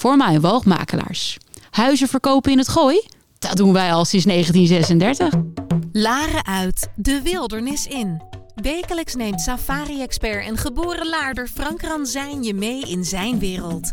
voor mij woogmakelaars. Huizen verkopen in het gooi? Dat doen wij al sinds 1936. Laren uit, de wildernis in. Wekelijks neemt safari-expert en geboren laarder Frank Ranzijn je mee in zijn wereld.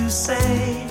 To say,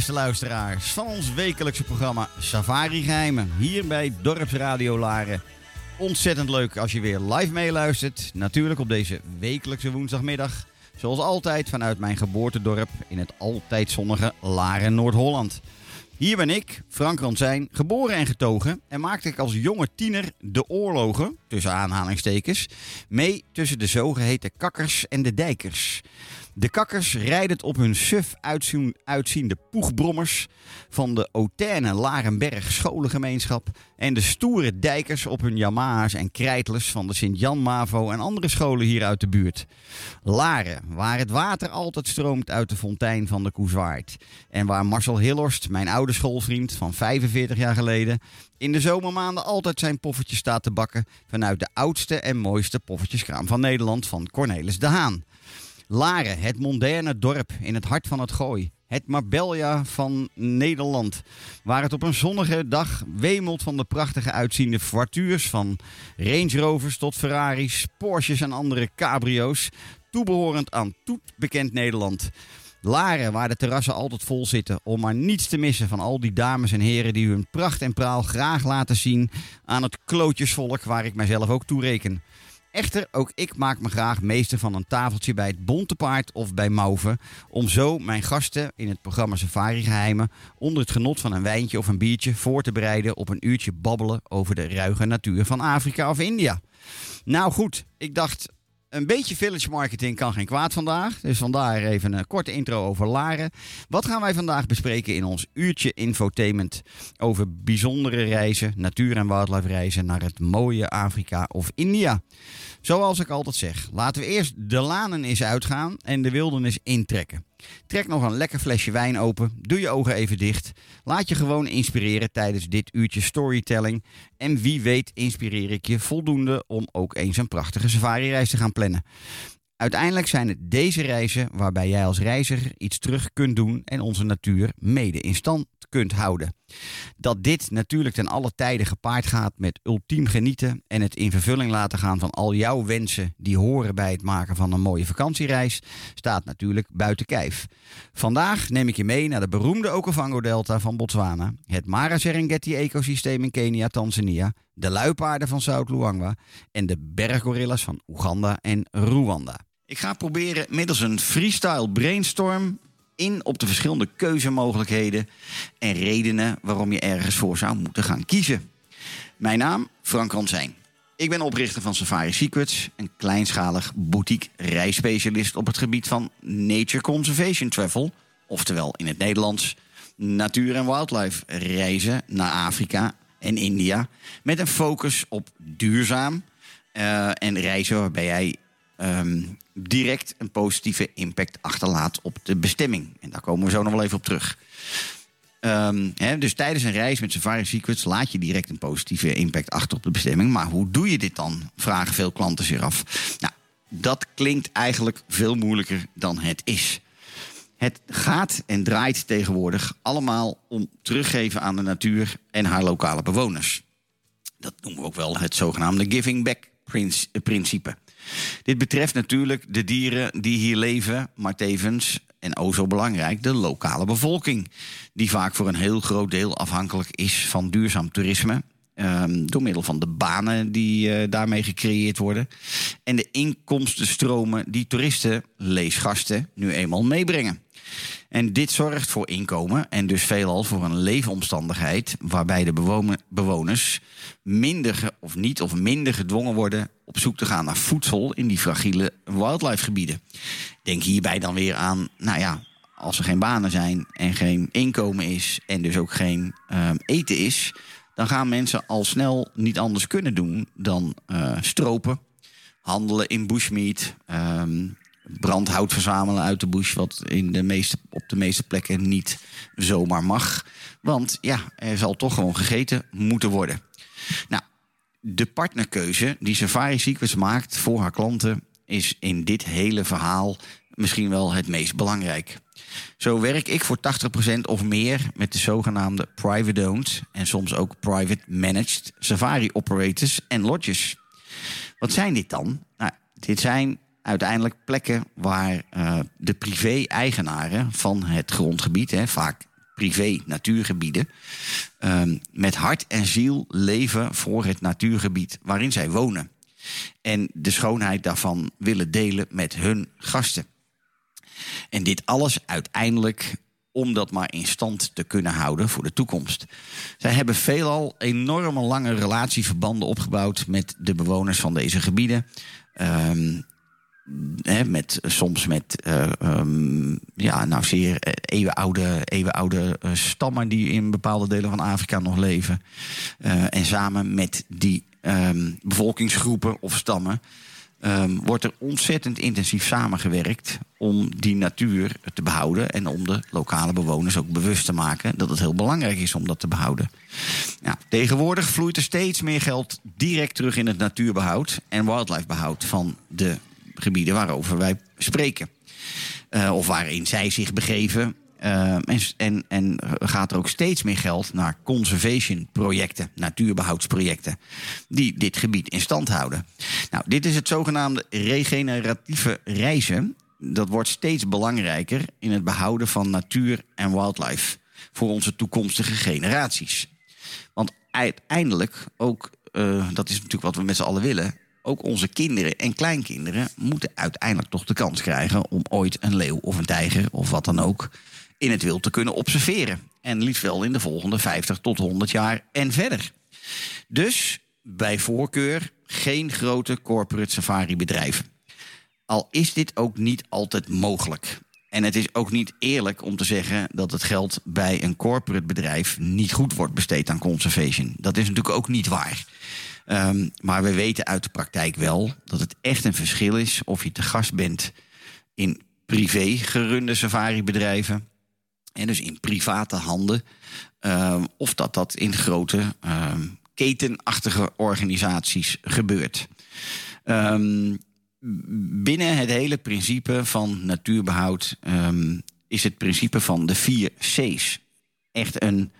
beste luisteraars van ons wekelijkse programma Safari Geheimen. Hier bij Dorpsradio Laren. Ontzettend leuk als je weer live meeluistert. Natuurlijk op deze wekelijkse woensdagmiddag. Zoals altijd vanuit mijn geboortedorp in het altijd zonnige Laren, Noord-Holland. Hier ben ik, Frank Ransijn, geboren en getogen en maakte ik als jonge tiener de oorlogen, tussen aanhalingstekens, mee tussen de zogeheten kakkers en de dijkers. De kakkers rijden op hun suf uitzien- uitziende poegbrommers van de Auterne Larenberg scholengemeenschap en de stoere dijkers op hun Yamaha's en krijtlers van de Sint-Jan Mavo en andere scholen hier uit de buurt. Laren, waar het water altijd stroomt uit de fontein van de Koezwaard. En waar Marcel Hillhorst, mijn oude schoolvriend van 45 jaar geleden, in de zomermaanden altijd zijn poffertjes staat te bakken vanuit de oudste en mooiste poffertjeskraam van Nederland van Cornelis de Haan. Laren, het moderne dorp in het hart van het gooi. Het Marbella van Nederland. Waar het op een zonnige dag wemelt van de prachtige uitziende voitures. Van Range Rovers tot Ferraris, Porsches en andere cabrio's. Toebehorend aan toet bekend Nederland. Laren, waar de terrassen altijd vol zitten. Om maar niets te missen van al die dames en heren die hun pracht en praal graag laten zien aan het klootjesvolk waar ik mijzelf ook toe reken. Echter, ook ik maak me graag meester van een tafeltje bij het Bonte Paard of bij Mauve. Om zo mijn gasten in het programma Safari Geheimen onder het genot van een wijntje of een biertje voor te bereiden op een uurtje babbelen over de ruige natuur van Afrika of India. Nou goed, ik dacht, Een beetje village marketing kan geen kwaad vandaag. Dus vandaar even een korte intro over Laren. Wat gaan wij vandaag bespreken in ons uurtje infotainment over bijzondere reizen, natuur- en wildlife reizen naar het mooie Afrika of India? Zoals ik altijd zeg, laten we eerst de lanen eens uitgaan en de wildernis intrekken. Trek nog een lekker flesje wijn open, doe je ogen even dicht. Laat je gewoon inspireren tijdens dit uurtje storytelling. En wie weet inspireer ik je voldoende om ook eens een prachtige safari-reis te gaan plannen. Uiteindelijk zijn het deze reizen waarbij jij als reiziger iets terug kunt doen en onze natuur mede in stand kunt houden. Dat dit natuurlijk ten alle tijden gepaard gaat met ultiem genieten en het in vervulling laten gaan van al jouw wensen die horen bij het maken van een mooie vakantiereis, staat natuurlijk buiten kijf. Vandaag neem ik je mee naar de beroemde Okavango-delta van Botswana, het Mara-Serengeti-ecosysteem in Kenia, Tanzania, de luipaarden van Zuid-Luangwa en de berggorillas van Oeganda en Rwanda. Ik ga proberen middels een freestyle brainstorm in op de verschillende keuzemogelijkheden en redenen waarom je ergens voor zou moeten gaan kiezen. Mijn naam Frank Ransijn. Ik ben oprichter van Safari Secrets, een kleinschalig boutique reisspecialist op het gebied van Nature Conservation Travel, oftewel in het Nederlands natuur- en wildlife reizen naar Afrika en India, met een focus op duurzaam eh, en reizen waarbij jij ehm, direct een positieve impact achterlaat op de bestemming. En daar komen we zo nog wel even op terug. Ehm, dus tijdens een reis met Safari Secrets laat je direct een positieve impact achter op de bestemming. Maar hoe doe je dit dan? Vragen veel klanten zich af. Nou, dat klinkt eigenlijk veel moeilijker dan het is. Het gaat en draait tegenwoordig allemaal om teruggeven aan de natuur en haar lokale bewoners. Dat noemen we ook wel het zogenaamde giving back princ- principe. Dit betreft natuurlijk de dieren die hier leven, maar tevens, en o zo belangrijk, de lokale bevolking. Die vaak voor een heel groot deel afhankelijk is van duurzaam toerisme. ehm, door middel van de banen die eh, daarmee gecreëerd worden. En de inkomstenstromen die toeristen, leesgasten, nu eenmaal meebrengen. En dit zorgt voor inkomen en dus veelal voor een leefomstandigheid waarbij de bewoner- bewoners minder of niet of minder gedwongen worden op zoek te gaan naar voedsel in die fragiele wildlife gebieden. Denk hierbij dan weer aan, nou ja, als er geen banen zijn en geen inkomen is en dus ook geen ehm, eten is, dan gaan mensen al snel niet anders kunnen doen dan eh, stropen, handelen in bushmeat, ehm, brandhout verzamelen uit de bush, wat in de meeste, op de meeste plekken niet zomaar mag. Want ja, er zal toch gewoon gegeten moeten worden. Nou, de partnerkeuze die Safari Secrets maakt voor haar klanten is in dit hele verhaal misschien wel het meest belangrijk. Zo werk ik voor 80% of meer met de zogenaamde private owned en soms ook private managed safari operators en lodges. Wat zijn dit dan? Nou, dit zijn uiteindelijk plekken waar eh, de privé-eigenaren van het grondgebied, hè, vaak privé-natuurgebieden, ehm, met hart en ziel leven voor het natuurgebied waarin zij wonen. En de schoonheid daarvan willen delen met hun gasten. En dit alles uiteindelijk om dat maar in stand te kunnen houden voor de toekomst. Zij hebben veelal enorme lange relatieverbanden opgebouwd met de bewoners van deze gebieden. Ehm, met, soms met eh, ehm, ja, nou zeer eh, eeuwenoude, eeuwenoude eh, stammen die in bepaalde delen van Afrika nog leven. En samen met die ehm, bevolkingsgroepen of stammen ehm, wordt er ontzettend intensief samengewerkt om die natuur te behouden en om de lokale bewoners ook bewust te maken dat het heel belangrijk is om dat te behouden. Tegenwoordig vloeit er steeds meer geld direct terug in het natuurbehoud en wildlifebehoud van de gebieden waarover wij spreken. Eh, of waarin zij zich begeven. Eh, en, en, gaat er ook steeds meer geld naar conservation projecten, natuurbehoudsprojecten, die dit gebied in stand houden. Nou, dit is het zogenaamde regeneratieve reizen. Dat wordt steeds belangrijker in het behouden van natuur en wildlife voor onze toekomstige generaties. Want uiteindelijk ook, eh, dat is natuurlijk wat we met z'n allen willen, ook onze kinderen en kleinkinderen moeten uiteindelijk toch de kans krijgen om ooit een leeuw of een tijger of wat dan ook in het wild te kunnen observeren. En liefst wel in de volgende 50 tot 100 jaar en verder. Dus bij voorkeur geen grote corporate safari bedrijven. Al is dit ook niet altijd mogelijk. En het is ook niet eerlijk om te zeggen dat het geld bij een corporate bedrijf niet goed wordt besteed aan conservation. Dat is natuurlijk ook niet waar. Ehm, maar we weten uit de praktijk wel dat het echt een verschil is of je te gast bent in privé gerunde safaribedrijven. En dus in private handen. ehm, of dat dat in grote ehm, ketenachtige organisaties gebeurt. Binnen het hele principe van natuurbehoud is het principe van de vier C's echt een,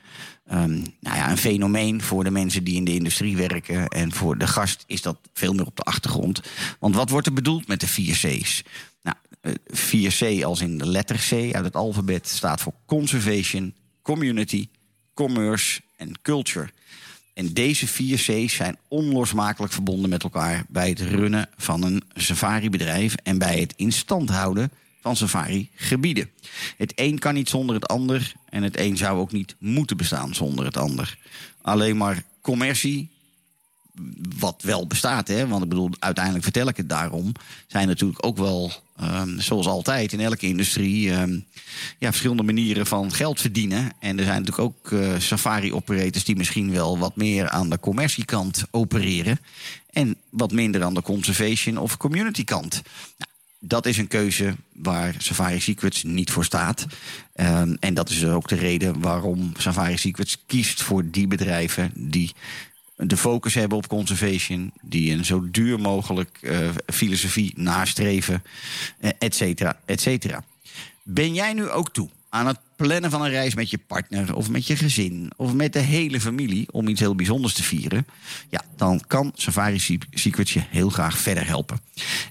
ehm, nou ja, een fenomeen voor de mensen die in de industrie werken. En voor de gast is dat veel meer op de achtergrond. Want wat wordt er bedoeld met de vier C's? Nou, eh, 4C als in de letter C uit het alfabet staat voor conservation, community, commerce en culture. En deze vier C's zijn onlosmakelijk verbonden met elkaar bij het runnen van een safaribedrijf en bij het in stand houden van safari-gebieden. Het een kan niet zonder het ander en het een zou ook niet moeten bestaan zonder het ander. Alleen maar commercie, wat wel bestaat, hè, want ik bedoel, uiteindelijk vertel ik het daarom, zijn natuurlijk ook wel, ehm, zoals altijd in elke industrie, ehm, ja, verschillende manieren van geld verdienen. En er zijn natuurlijk ook eh, safari-operators die misschien wel wat meer aan de commerciekant opereren en wat minder aan de conservation of community kant. Nou, dat is een keuze waar Safari Secrets niet voor staat. Ehm, en dat is ook de reden waarom Safari Secrets kiest voor die bedrijven die de focus hebben op conservation, die een zo duur mogelijk eh, filosofie nastreven, eh, et cetera, et cetera. Ben jij nu ook toe aan het plannen van een reis met je partner of met je gezin of met de hele familie om iets heel bijzonders te vieren? Ja, dan kan Safari Secrets je heel graag verder helpen.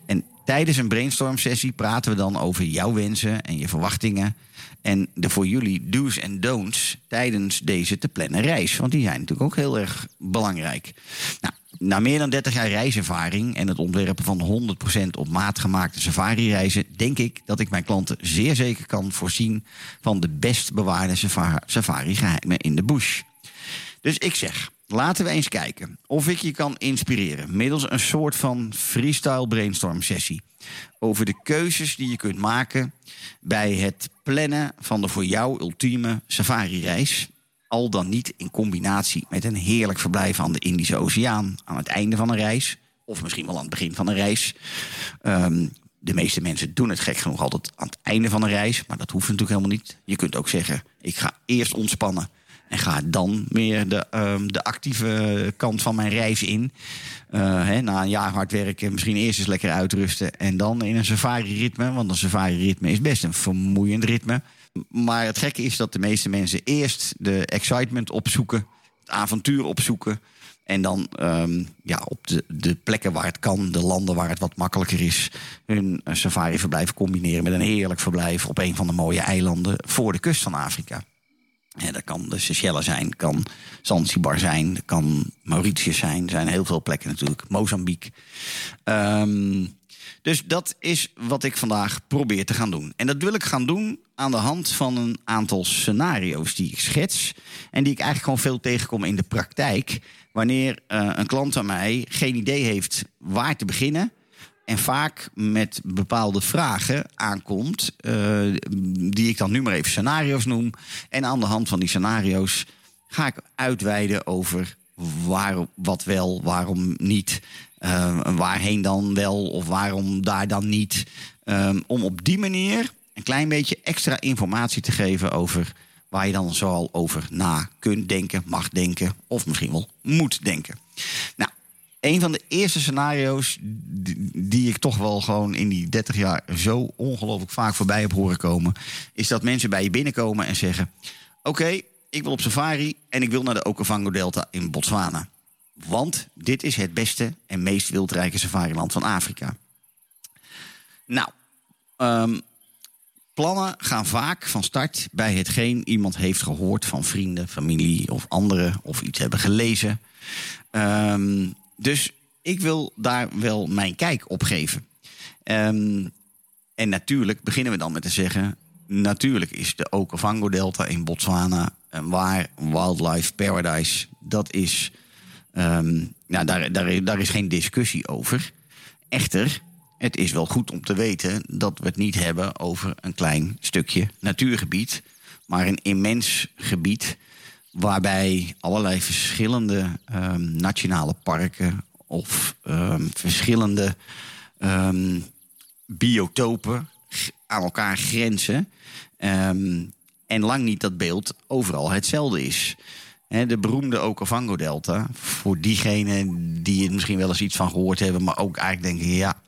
En tijdens een brainstorm sessie praten we dan over jouw wensen en je verwachtingen. En de voor jullie do's en don'ts tijdens deze te plannen reis. Want die zijn natuurlijk ook heel erg belangrijk. Nou, na meer dan 30 jaar reiservaring en het ontwerpen van 100% op maat gemaakte safari-reizen, denk ik dat ik mijn klanten zeer zeker kan voorzien van de best bewaarde safa- safari-geheimen in de bush. Dus ik zeg, laten we eens kijken of ik je kan inspireren middels een soort van freestyle brainstorm sessie over de keuzes die je kunt maken bij het plannen van de voor jou ultieme safari-reis. Al dan niet in combinatie met een heerlijk verblijf aan de Indische Oceaan aan het einde van een reis. Of misschien wel aan het begin van een reis. Ehm, de meeste mensen doen het gek genoeg altijd aan het einde van een reis. Maar dat hoeft natuurlijk helemaal niet. Je kunt ook zeggen, ik ga eerst ontspannen. En ga dan meer de, ehm, de actieve kant van mijn reis in. Eh, hè, na een jaar hard werken, misschien eerst eens lekker uitrusten. En dan in een safari-ritme. Want een safari-ritme is best een vermoeiend ritme. Maar het gekke is dat de meeste mensen eerst de excitement opzoeken. Het avontuur opzoeken. En dan ehm, ja, op de, de plekken waar het kan, de landen waar het wat makkelijker is, hun eh, safari-verblijf combineren met een heerlijk verblijf op een van de mooie eilanden voor de kust van Afrika. Ja, dat kan de Seychelles zijn, kan Zanzibar zijn, kan Mauritius zijn. Er zijn heel veel plekken natuurlijk. Mozambique. Ehm, dus dat is wat ik vandaag probeer te gaan doen. En dat wil ik gaan doen aan de hand van een aantal scenario's die ik schets. En die ik eigenlijk gewoon veel tegenkom in de praktijk. Wanneer eh, een klant aan mij geen idee heeft waar te beginnen. En vaak met bepaalde vragen aankomt, eh, die ik dan nu maar even scenario's noem. En aan de hand van die scenario's ga ik uitweiden over waar, wat wel, waarom niet. eh, waarheen dan wel of waarom daar dan niet. Ehm, om op die manier een klein beetje extra informatie te geven over waar je dan zoal over na kunt denken, mag denken of misschien wel moet denken. Nou, een van de eerste scenario's die, ik toch wel gewoon in die 30 jaar zo ongelooflijk vaak voorbij heb horen komen, is dat mensen bij je binnenkomen en zeggen: Oké, ik wil op safari en ik wil naar de Okavango Delta in Botswana. Want dit is het beste en meest wildrijke safariland van Afrika. Nou, ehm, plannen gaan vaak van start bij hetgeen iemand heeft gehoord van vrienden, familie of anderen of iets hebben gelezen. Ehm, dus ik wil daar wel mijn kijk op geven. Ehm, en natuurlijk beginnen we dan met te zeggen... natuurlijk is de Okavango Delta in Botswana een waar wildlife paradise. Dat is... ehm, nou, daar, daar, daar is geen discussie over. Echter, het is wel goed om te weten dat we het niet hebben over een klein stukje natuurgebied, maar een immens gebied waarbij allerlei verschillende ehm, nationale parken of ehm, verschillende ehm, biotopen aan elkaar grenzen. En lang niet dat beeld overal hetzelfde is. De beroemde Okavango-delta, voor diegenen die er misschien wel eens iets van gehoord hebben, maar ook eigenlijk denken: ja,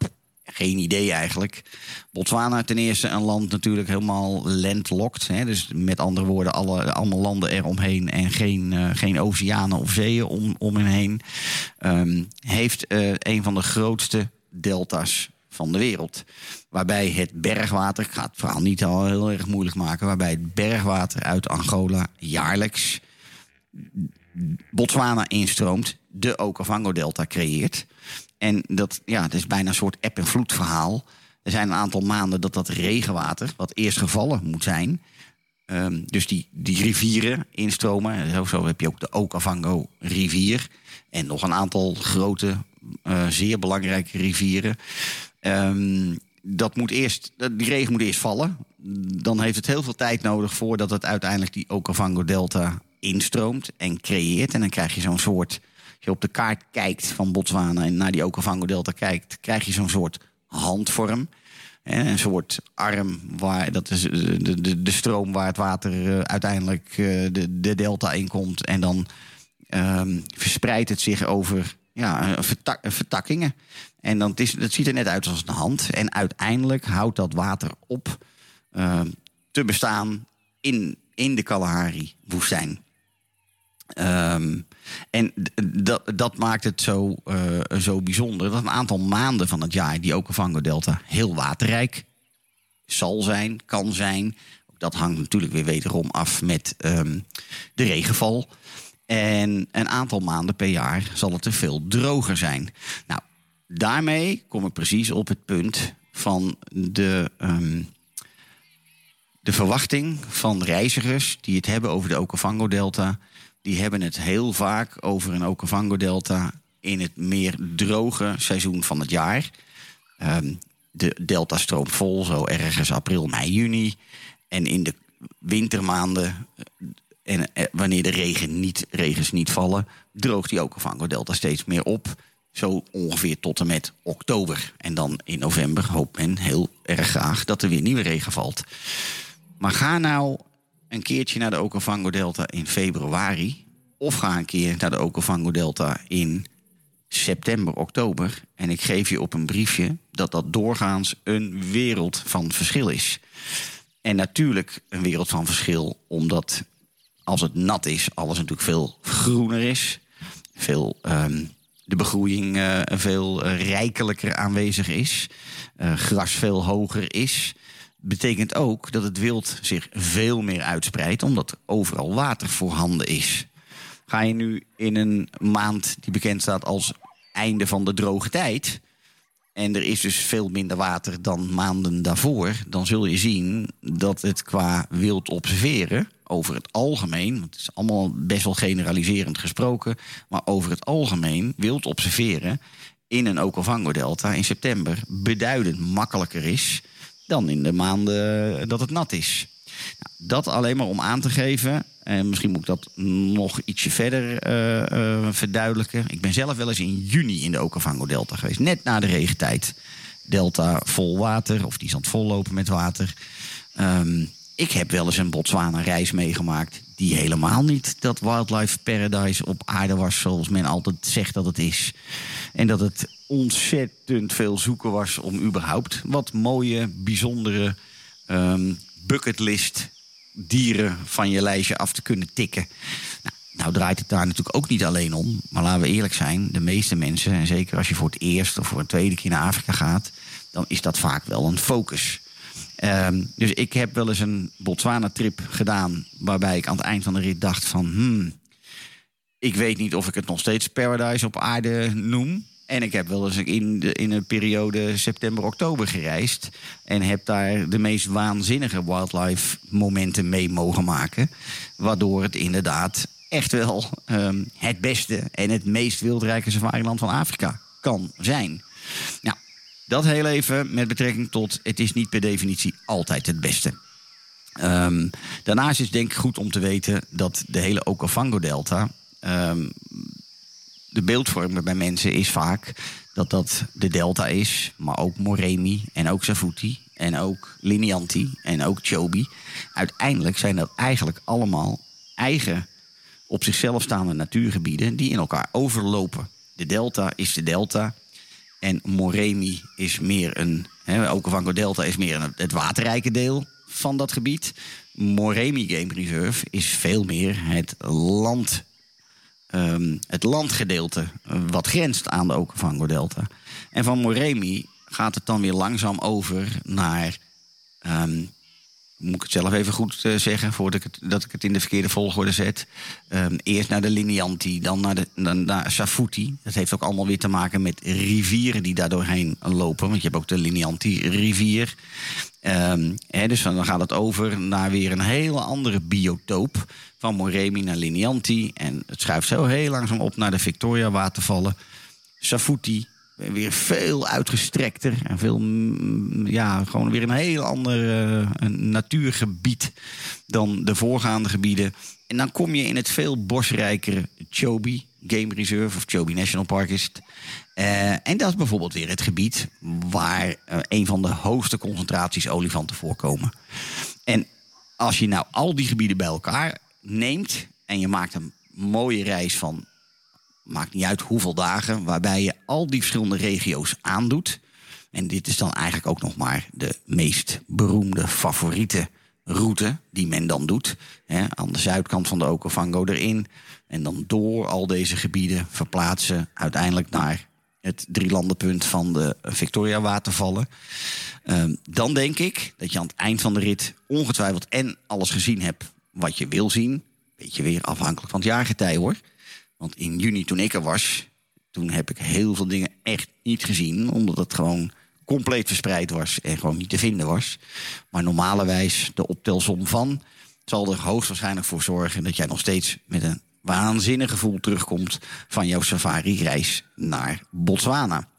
geen idee eigenlijk. Botswana ten eerste een land natuurlijk helemaal landlocked. Hè, dus met andere woorden, alle, allemaal landen eromheen en geen, eh, geen oceanen of zeeën om, om hen heen. Ehm, heeft eh, een van de grootste delta's van de wereld. Waarbij het bergwater, ik ga het verhaal niet al heel erg moeilijk maken, waarbij het bergwater uit Angola jaarlijks Botswana instroomt, de Okavango-delta creëert. En dat, ja, het is bijna een soort eb- en vloedverhaal. Er zijn een aantal maanden dat dat regenwater, wat eerst gevallen moet zijn... ehm, dus die, die rivieren instromen. Zo, heb je ook de Okavango-rivier. En nog een aantal grote, eh, zeer belangrijke rivieren. Ehm, dat moet eerst, die regen moet eerst vallen. Dan heeft het heel veel tijd nodig voordat het uiteindelijk die Okavango-delta instroomt en creëert. En dan krijg je zo'n soort, je op de kaart kijkt van Botswana en naar die Okavango-delta kijkt, krijg je zo'n soort handvorm. Hè, Een soort arm, waar, dat is de, de- de, de stroom waar het water eh, uiteindelijk eh, de, de delta in komt. En dan ehm, verspreidt het zich over ja, eh, vertak- eh, vertakkingen. En dan het is, het ziet er net uit als een hand. En uiteindelijk houdt dat water op ehm, te bestaan in, in de Kalahari-woestijn. Ehm, en dat, dat maakt het zo, eh, zo bijzonder. Dat een aantal maanden van het jaar die Okavango-delta heel waterrijk zal zijn, kan zijn. Dat hangt natuurlijk weer wederom af met ehm, de regenval. En een aantal maanden per jaar zal het er veel droger zijn. Nou, daarmee kom ik precies op het punt van de, ehm, de verwachting van reizigers die het hebben over de Okavango-delta. Die hebben het heel vaak over een Okavango-delta in het meer droge seizoen van het jaar. Ehm, de delta stroomt vol, zo ergens april, mei, juni. En in de wintermaanden, eh, en eh, wanneer de regen niet, regens niet vallen, droogt die Okavango-delta steeds meer op. Zo ongeveer tot en met oktober. En dan in november hoopt men heel erg graag dat er weer nieuwe regen valt. Maar ga nou een keertje naar de Okavango-delta in februari. Of ga een keer naar de Okavango-delta in september, oktober. En ik geef je op een briefje dat dat doorgaans een wereld van verschil is. En natuurlijk een wereld van verschil, omdat als het nat is, alles natuurlijk veel groener is. Veel, ehm, de begroeiing eh, veel eh, rijkelijker aanwezig is. eh, gras veel hoger is. Betekent ook dat het wild zich veel meer uitspreidt, omdat er overal water voorhanden is. Ga je nu in een maand die bekend staat als einde van de droge tijd. En er is dus veel minder water dan maanden daarvoor. Dan zul je zien dat het qua wild observeren, over het algemeen, want het is allemaal best wel generaliserend gesproken, maar over het algemeen wild observeren in een Okavango-delta in september beduidend makkelijker is dan in de maanden dat het nat is. Nou, dat alleen maar om aan te geven. En misschien moet ik dat nog ietsje verder eh, eh, verduidelijken. Ik ben zelf wel eens in juni in de Okavango-delta geweest. Net na de regentijd. Delta vol water, of die is aan het vollopen met water. Ehm, ik heb wel eens een Botswana-reis meegemaakt... die helemaal niet dat wildlife paradise op aarde was... zoals men altijd zegt dat het is. En dat het ontzettend veel zoeken was om überhaupt... wat mooie, bijzondere ehm, bucketlist dieren van je lijstje af te kunnen tikken. Nou, nou draait het daar natuurlijk ook niet alleen om. Maar laten we eerlijk zijn, de meeste mensen... en zeker als je voor het eerst of voor een tweede keer naar Afrika gaat... dan is dat vaak wel een focus. Ehm, dus ik heb wel eens een Botswana-trip gedaan... waarbij ik aan het eind van de rit dacht van... Hmm, ik weet niet of ik het nog steeds paradise op aarde noem. En ik heb wel eens in, de, in een periode september-oktober gereisd. En heb daar de meest waanzinnige wildlife momenten mee mogen maken. Waardoor het inderdaad echt wel ehm, het beste en het meest wildrijke safariland van Afrika kan zijn. Nou, dat heel even met betrekking tot het is niet per definitie altijd het beste. Ehm, daarnaast is denk ik goed om te weten dat de hele Okavango-delta... ehm, de beeldvormer bij mensen is vaak dat dat de delta is, maar ook Moremi en ook Savuti en ook Linianti en ook Chobi. Uiteindelijk zijn dat eigenlijk allemaal eigen op zichzelf staande natuurgebieden die in elkaar overlopen. De delta is de delta en Moremi is meer een, hè, Okavango Delta is meer het waterrijke deel van dat gebied. Moremi Game Reserve is veel meer het land ehm, het landgedeelte wat grenst aan de Okavango Delta. En van Moremi gaat het dan weer langzaam over naar. ehm, moet ik het zelf even goed eh, zeggen voordat ik het, dat ik het in de verkeerde volgorde zet. Ehm, eerst naar de Linianti, dan naar, de, dan naar Safuti. Dat heeft ook allemaal weer te maken met rivieren die daar doorheen lopen. Want je hebt ook de Linianti-rivier. Ehm, hè, dus dan gaat het over naar weer een hele andere biotoop. Van Moremi naar Linianti. En het schuift zo heel langzaam op naar de Victoria-watervallen. Safuti, weer veel uitgestrekter. En veel, mm, ja, gewoon weer een heel ander eh, natuurgebied dan de voorgaande gebieden. En dan kom je in het veel bosrijkere Chobe Game Reserve, of Chobe National Park is. Eh, en dat is bijvoorbeeld weer het gebied waar eh, een van de hoogste concentraties olifanten voorkomen. En als je nou al die gebieden bij elkaar neemt en je maakt een mooie reis van, maakt niet uit hoeveel dagen, waarbij je al die verschillende regio's aandoet. En dit is dan eigenlijk ook nog maar de meest beroemde favoriete route die men dan doet. Hè, aan de zuidkant van de Okavango erin. En dan door al deze gebieden verplaatsen uiteindelijk naar het drielandenpunt van de Victoria watervallen. Ehm, dan denk ik dat je aan het eind van de rit ongetwijfeld en alles gezien hebt wat je wil zien. Beetje weer afhankelijk van het jaargetij hoor. Want in juni toen ik er was, toen heb ik heel veel dingen echt niet gezien. Omdat het gewoon compleet verspreid was en gewoon niet te vinden was. Maar normalerwijs de optelsom van zal er hoogstwaarschijnlijk voor zorgen dat jij nog steeds met een waanzinnig gevoel terugkomt van jouw safari-reis naar Botswana.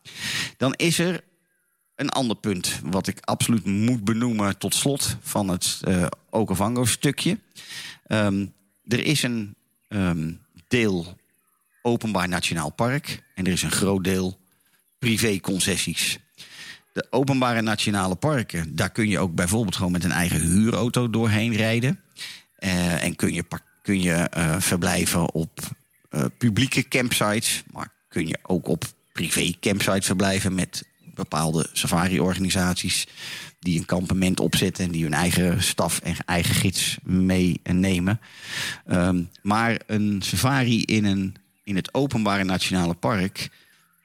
Dan is er een ander punt wat ik absoluut moet benoemen tot slot van het eh Okavango-stukje. Ehm, er is een ehm, deel openbaar nationaal park en er is een groot deel privé-concessies. De openbare nationale parken, daar kun je ook bijvoorbeeld gewoon met een eigen huurauto doorheen rijden. Eh, en kun je, kun je eh, verblijven op eh, publieke campsites, maar kun je ook op privé campsites verblijven met bepaalde safari-organisaties die een kampement opzetten en die hun eigen staf en eigen gids meenemen. Ehm, maar een safari in, een, in het openbare nationale park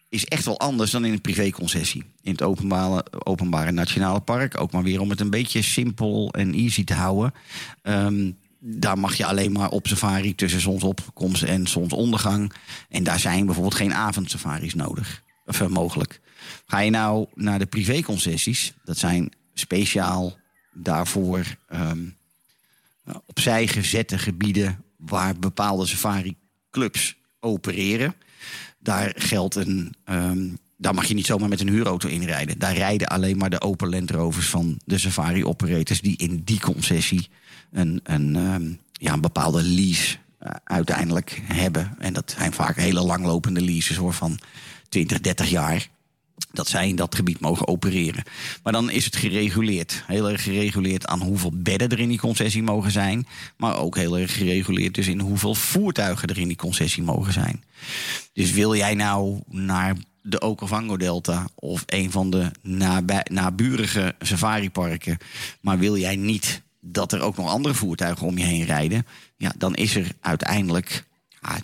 is echt wel anders dan in een privéconcessie. In het openbare, openbare nationale park, ook maar weer om het een beetje simpel en easy te houden. Ehm, daar mag je alleen maar op safari tussen zonsopkomst en zonsondergang. En daar zijn bijvoorbeeld geen avondsafaris nodig. Of eh, mogelijk. Ga je nou naar de privéconcessies, dat zijn speciaal daarvoor ehm, opzij gezette gebieden waar bepaalde safari-clubs opereren. Daar geldt een. ehm, daar mag je niet zomaar met een huurauto inrijden. Daar rijden alleen maar de open Land Rovers van de safari-operators die in die concessie een, een, ehm, ja, een bepaalde lease eh, uiteindelijk hebben. En dat zijn vaak hele langlopende leases hoor, van 20, 30 jaar dat zij in dat gebied mogen opereren. Maar dan is het gereguleerd. Heel erg gereguleerd aan hoeveel bedden er in die concessie mogen zijn. Maar ook heel erg gereguleerd dus in hoeveel voertuigen er in die concessie mogen zijn. Dus wil jij nou naar de Okavango-delta of een van de naburige safariparken... maar wil jij niet dat er ook nog andere voertuigen om je heen rijden... Ja, dan is er uiteindelijk Ah,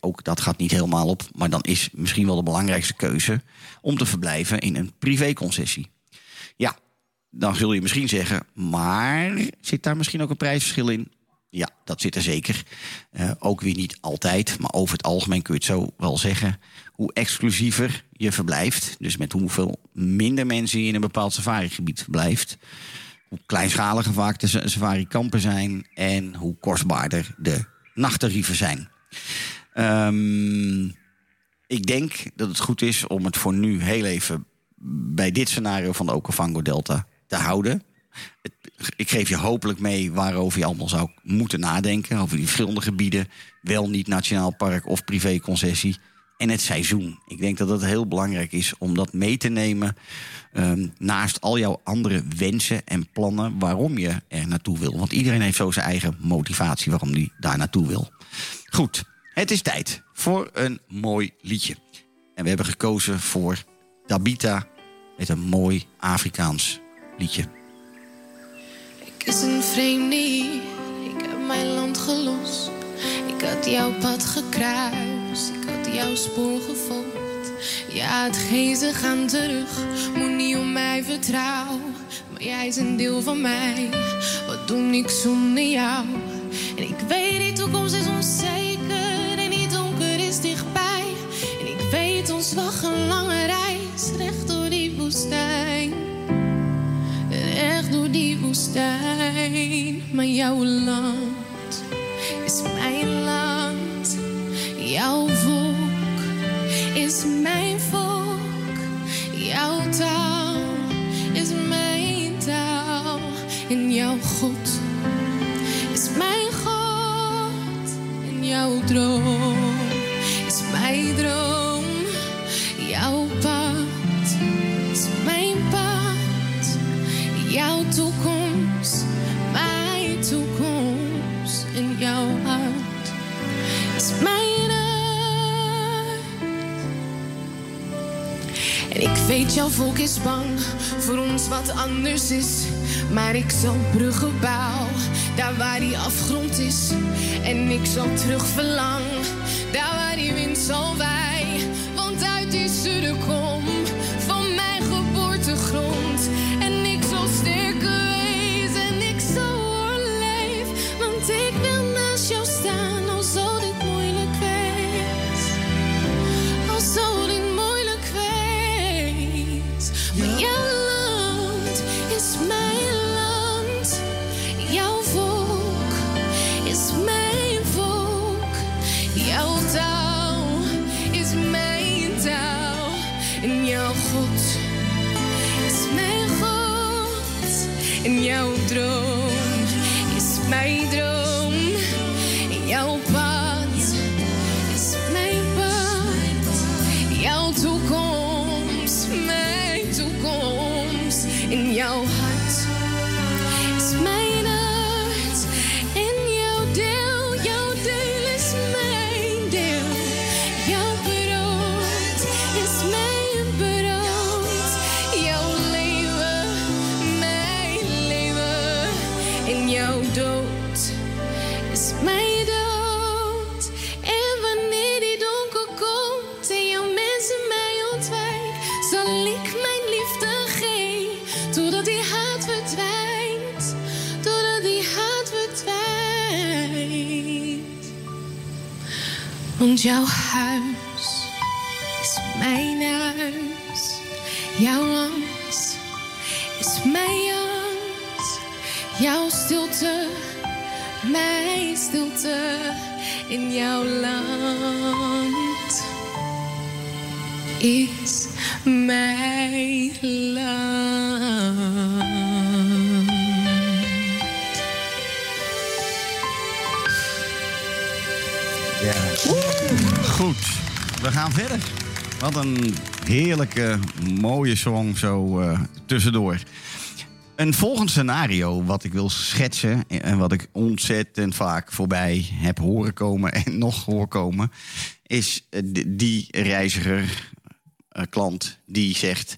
ook dat gaat niet helemaal op. Maar dan is misschien wel de belangrijkste keuze om te verblijven in een privéconcessie. Ja, dan zul je misschien zeggen, maar zit daar misschien ook een prijsverschil in? Ja, dat zit er zeker. Eh, ook weer niet altijd, maar over het algemeen kun je het zo wel zeggen. Hoe exclusiever je verblijft, dus met hoeveel minder mensen je in een bepaald safarigebied verblijft, hoe kleinschaliger vaak de sa- safari-kampen zijn en hoe kostbaarder de nachttarieven zijn. Ehm, ik denk dat het goed is om het voor nu heel even bij dit scenario van de Okavango Delta te houden. Ik geef je hopelijk mee waarover je allemaal zou moeten nadenken. Over die verschillende gebieden. Wel niet nationaal park of privéconcessie. En het seizoen. Ik denk dat het heel belangrijk is om dat mee te nemen. ehm, naast al jouw andere wensen en plannen waarom je er naartoe wil. Want iedereen heeft zo zijn eigen motivatie waarom hij daar naartoe wil. Goed, het is tijd voor een mooi liedje. En we hebben gekozen voor Tabita met een mooi Afrikaans liedje. Ik is een vreemde ik heb mijn land gelost. Ik had jouw pad gekruist, ik had jouw spoor gevolgd. Ja, het geesten gaan terug, moet niet om mij vertrouwen. Maar jij is een deel van mij, wat doe ik zonder jou? En ik weet, die toekomst is onzeker ons wacht een lange reis, recht door die woestijn. Recht door die woestijn, maar jouw land is jouw volk is bang voor ons wat anders is. Maar ik zal bruggen bouwen, daar waar die afgrond is. En ik zal terug verlangen, daar waar die wind zal wij. Want uit die sudde kom Wat een heerlijke, mooie song zo eh, tussendoor. Een volgend scenario wat ik wil schetsen... en wat ik ontzettend vaak voorbij heb horen komen en nog hoor komen... is eh, die reiziger, eh, klant, die zegt...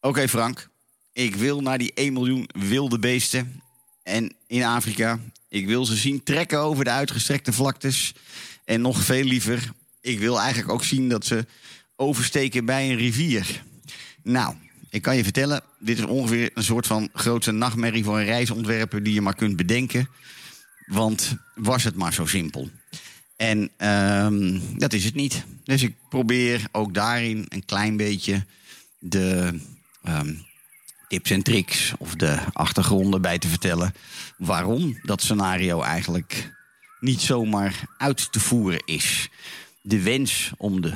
Oké Frank, ik wil naar die 1 miljoen wilde beesten en in Afrika. Ik wil ze zien trekken over de uitgestrekte vlaktes. En nog veel liever, ik wil eigenlijk ook zien dat ze oversteken bij een rivier. Nou, ik kan je vertellen, dit is ongeveer een soort van grootste nachtmerrie voor een reisontwerper die je maar kunt bedenken. Want was het maar zo simpel. En ehm, dat is het niet. Dus ik probeer ook daarin een klein beetje de ehm, tips en tricks of de achtergronden bij te vertellen. Waarom dat scenario eigenlijk niet zomaar uit te voeren is. De wens om de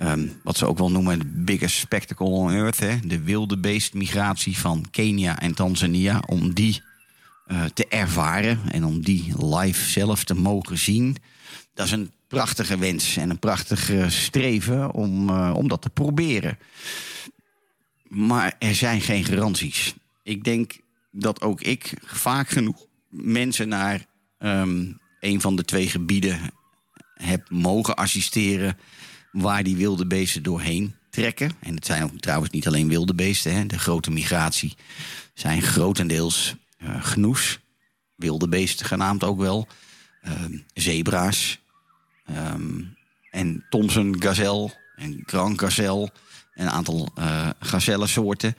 ehm, wat ze ook wel noemen de biggest spectacle on earth. Hè? De wilde beestmigratie van Kenia en Tanzania. Om die eh, te ervaren en om die live zelf te mogen zien. Dat is een prachtige wens en een prachtig streven om, eh, om dat te proberen. Maar er zijn geen garanties. Ik denk dat ook ik vaak genoeg mensen naar ehm, een van de twee gebieden heb mogen assisteren waar die wilde beesten doorheen trekken. En het zijn trouwens niet alleen wilde beesten. Hè. De grote migratie zijn grotendeels eh gnoes, wilde beesten genaamd ook wel, ehm, zebra's ehm, en Thomson gazelle en Grand gazelle. en Een aantal eh gazellensoorten.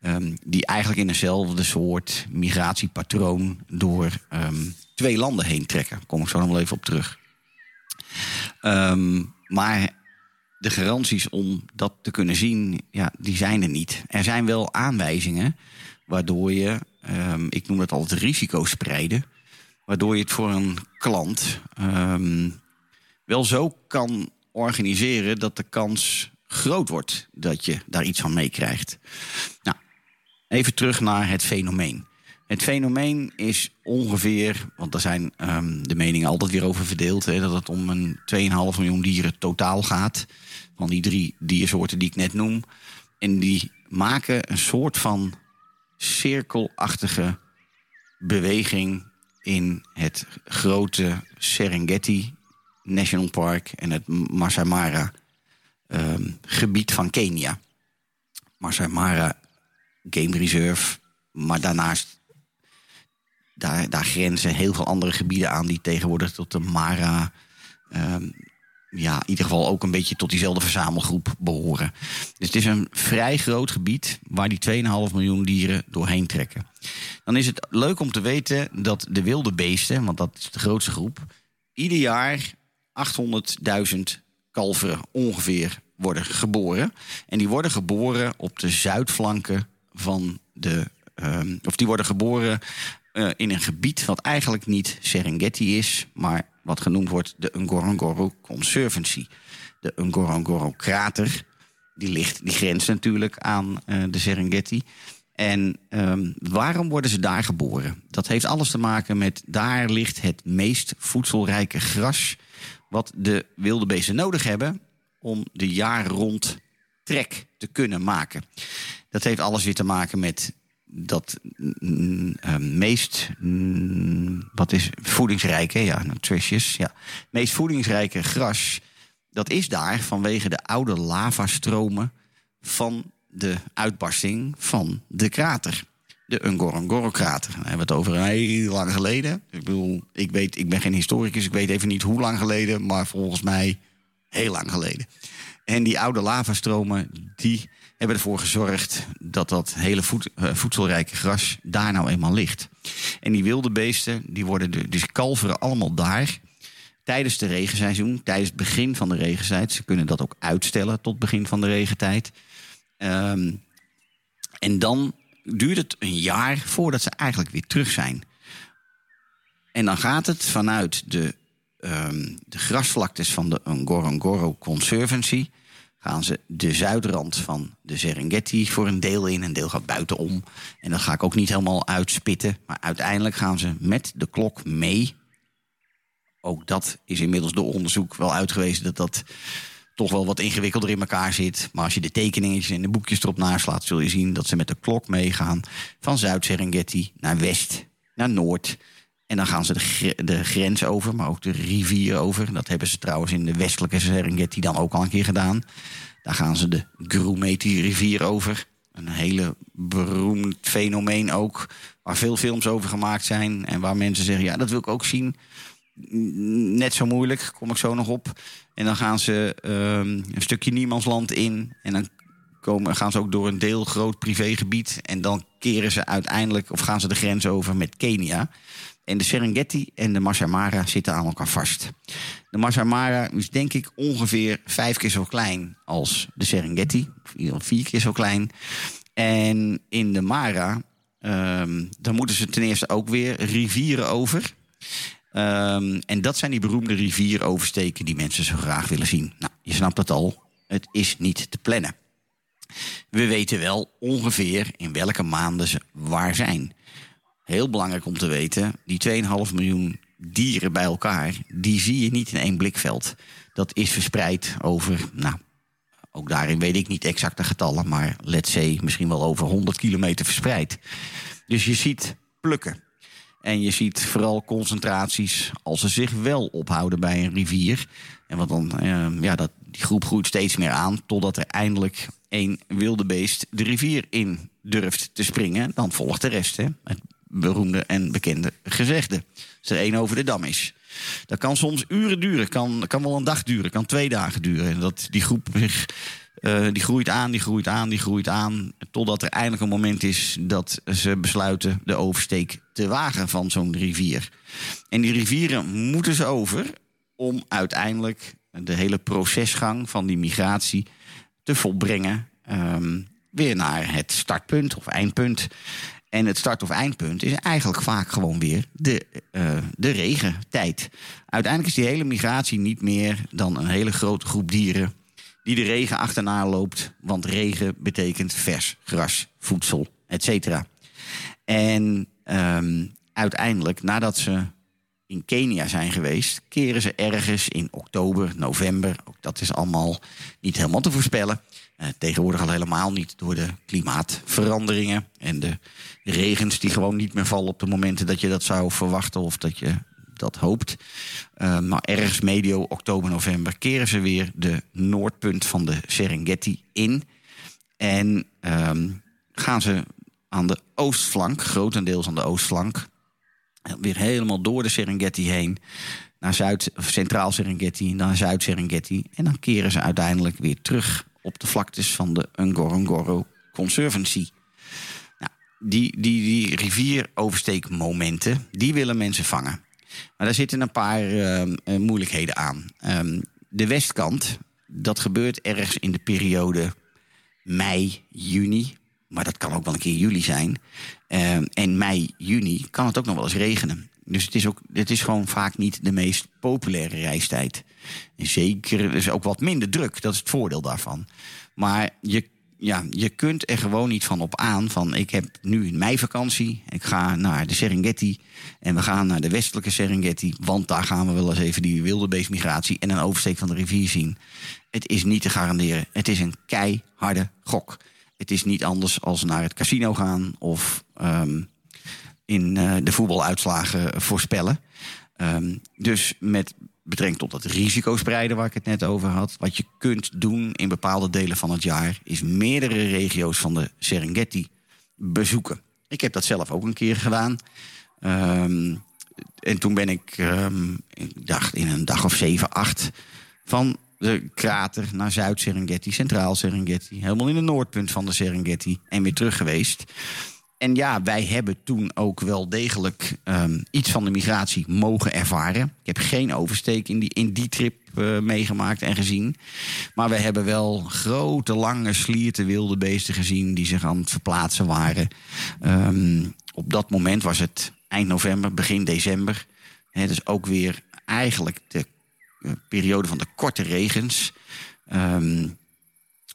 ehm, die eigenlijk in eenzelfde soort migratiepatroon door twee landen heen trekken. Daar kom ik zo nog even op terug. Maar de garanties om dat te kunnen zien, ja, die zijn er niet. Er zijn wel aanwijzingen waardoor je, ehm, ik noem dat altijd risico spreiden, waardoor je het voor een klant ehm, wel zo kan organiseren dat de kans groot wordt dat je daar iets van meekrijgt. Nou, even terug naar het fenomeen. Het fenomeen is ongeveer, want daar zijn ehm, de meningen altijd weer over verdeeld, hè, dat het om een 2,5 miljoen dieren totaal gaat. Van die drie diersoorten die ik net noem. En die maken een soort van cirkelachtige beweging in het grote Serengeti National Park en het Masai Mara ehm, gebied van Kenia. Masai Mara Game Reserve, maar daarnaast daar, daar grenzen heel veel andere gebieden aan die tegenwoordig tot de Mara. ehm, ja, in ieder geval ook een beetje tot diezelfde verzamelgroep behoren. Dus het is een vrij groot gebied waar die 2,5 miljoen dieren doorheen trekken. Dan is het leuk om te weten dat de wilde beesten, want dat is de grootste groep, ieder jaar 800.000 kalveren ongeveer worden geboren. En die worden geboren op de zuidflanken van de. ehm, of die worden geboren eh, in een gebied wat eigenlijk niet Serengeti is, maar wat genoemd wordt de Ngorongoro Conservancy. De Ngorongoro-krater, die, ligt, die grenst natuurlijk aan eh, de Serengeti. En ehm, waarom worden ze daar geboren? Dat heeft alles te maken met daar ligt het meest voedselrijke gras wat de wilde beesten nodig hebben om de jaar rond trek te kunnen maken. Dat heeft alles weer te maken met dat mm, eh, meest mm, wat is voedingsrijke, ja, nutritious, ja, meest voedingsrijke gras. Dat is daar vanwege de oude lavastromen van de uitbarsting van de krater. De Ngorongoro-krater. Dan hebben we het over heel lang geleden. Ik bedoel, ik, weet, ik ben geen historicus, ik weet even niet hoe lang geleden, maar volgens mij heel lang geleden. En die oude lavastromen, die hebben ervoor gezorgd dat dat hele eh, voedselrijke gras daar nou eenmaal ligt. En die wilde beesten, die worden de- dus kalveren allemaal daar. Tijdens de regenseizoen, tijdens het begin van de regentijd. Ze kunnen dat ook uitstellen tot begin van de regentijd. Ehm, en dan duurt het een jaar voordat ze eigenlijk weer terug zijn. En dan gaat het vanuit de, ehm, de grasvlaktes van de Ngorongoro Conservancy... gaan ze de zuidrand van de Serengeti voor een deel in. Een deel gaat buitenom. En dat ga ik ook niet helemaal uitspitten. Maar uiteindelijk gaan ze met de klok mee. Ook dat is inmiddels door onderzoek wel uitgewezen... dat dat toch wel wat ingewikkelder in elkaar zit. Maar als je de tekeningetjes en de boekjes erop naslaat... zul je zien dat ze met de klok meegaan van Zuid-Serengeti naar West, naar Noord... En dan gaan ze de, de grens over, maar ook de rivier over. Dat hebben ze trouwens in de westelijke Serengeti dan ook al een keer gedaan. Daar gaan ze de Grumeti-rivier over. Een hele beroemd fenomeen ook. Waar veel films over gemaakt zijn. En waar mensen zeggen, ja, dat wil ik ook zien. Net zo moeilijk, kom ik zo nog op. En dan gaan ze ehm, een stukje niemandsland in. En dan komen, gaan ze ook door een deel groot privégebied. En dan keren ze uiteindelijk, of gaan ze de grens over met Kenia. En de Serengeti en de Masai Mara zitten aan elkaar vast. De Masai Mara is denk ik ongeveer vijf keer zo klein als de Serengeti. Of vier keer zo klein. En in de Mara, ehm, dan moeten ze ten eerste ook weer rivieren over. Ehm, en dat zijn die beroemde rivieroversteken die mensen zo graag willen zien. Nou, je snapt het al. het is niet te plannen. We weten wel ongeveer in welke maanden ze waar zijn. Heel belangrijk om te weten, die 2,5 miljoen dieren bij elkaar, die zie je niet in één blikveld. Dat is verspreid over, nou, ook daarin weet ik niet exacte getallen, maar let's say misschien wel over 100 kilometer verspreid. Dus je ziet plukken. En je ziet vooral concentraties als ze zich wel ophouden bij een rivier. En wat dan, eh, ja, dat, die groep groeit steeds meer aan. Totdat er eindelijk één wilde beest de rivier in durft te springen. Dan volgt de rest. Hè? Het beroemde en bekende gezegde. Als er één over de dam is. Dat kan soms uren duren. Kan, kan wel een dag duren. Kan twee dagen duren. En dat die groep zich eh, die groeit aan, die groeit aan, die groeit aan. Totdat er eindelijk een moment is dat ze besluiten de oversteek te wagen van zo'n rivier. En die rivieren moeten ze over om uiteindelijk de hele procesgang van die migratie te volbrengen. ehm, weer naar het startpunt of eindpunt. En het start- of eindpunt is eigenlijk vaak gewoon weer de, eh, de regentijd. Uiteindelijk is die hele migratie niet meer dan een hele grote groep dieren die de regen achterna loopt. Want regen betekent vers gras, voedsel, et cetera. En ehm, uiteindelijk, nadat ze in Kenia zijn geweest, keren ze ergens in oktober, november. Ook dat is allemaal niet helemaal te voorspellen. Eh, tegenwoordig al helemaal niet door de klimaatveranderingen en de regens die gewoon niet meer vallen op de momenten dat je dat zou verwachten of dat je dat hoopt. Eh, maar ergens medio oktober, november keren ze weer de noordpunt van de Serengeti in. En ehm, gaan ze aan de oostflank, grotendeels aan de oostflank, weer helemaal door de Serengeti heen. Naar Zuid, Centraal Serengeti, naar Zuid Serengeti. En dan keren ze uiteindelijk weer terug op de vlaktes van de Ngorongoro Conservancy. Nou, die, die, die rivieroversteekmomenten, die willen mensen vangen. Maar daar zitten een paar ehm, eh, moeilijkheden aan. Ehm, de westkant, dat gebeurt ergens in de periode mei, juni. Maar dat kan ook wel een keer juli zijn. Ehm, en mei, juni kan het ook nog wel eens regenen. Dus het is, ook, het is gewoon vaak niet de meest populaire reistijd. Zeker, er is ook wat minder druk. Dat is het voordeel daarvan. Maar je, ja, je kunt er gewoon niet van op aan. Van ik heb nu een meivakantie. Ik ga naar de Serengeti. En we gaan naar de westelijke Serengeti. Want daar gaan we wel eens even die wildebeestmigratie en een oversteek van de rivier zien. Het is niet te garanderen. Het is een keiharde gok. Het is niet anders als naar het casino gaan of ehm, in eh, de voetbaluitslagen voorspellen. Ehm, dus met betrekking tot het risicospreiden waar ik het net over had. Wat je kunt doen in bepaalde delen van het jaar... is meerdere regio's van de Serengeti bezoeken. Ik heb dat zelf ook een keer gedaan. Ehm, en toen ben ik, ehm, ik dacht in een dag of zeven, acht... van de krater naar Zuid-Serengeti, Centraal Serengeti... helemaal in het noordpunt van de Serengeti en weer terug geweest... En ja, wij hebben toen ook wel degelijk ehm, iets van de migratie mogen ervaren. Ik heb geen oversteek in die, in die trip eh, meegemaakt en gezien. Maar we hebben wel grote, lange, slierte wilde beesten gezien... die zich aan het verplaatsen waren. Ehm, op dat moment was het eind november, begin december. Hè, dus ook weer eigenlijk de eh, periode van de korte regens. Ehm,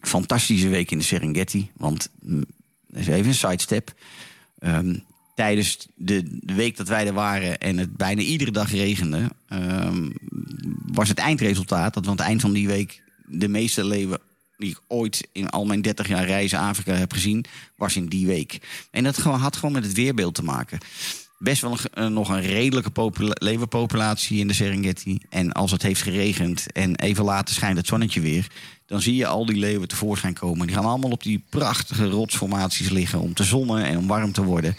fantastische week in de Serengeti. Want mm, is even een sidestep. Ehm, tijdens de, de week dat wij er waren en het bijna iedere dag regende, ehm, was het eindresultaat dat aan het eind van die week de meeste leeuwen die ik ooit in al mijn 30 jaar reizen Afrika heb gezien, was in die week. En dat had gewoon met het weerbeeld te maken. Best wel eh, nog een redelijke popula- leeuwenpopulatie in de Serengeti. En als het heeft geregend en even later schijnt het zonnetje weer... dan zie je al die leeuwen tevoorschijn komen. Die gaan allemaal op die prachtige rotsformaties liggen... om te zonnen en om warm te worden.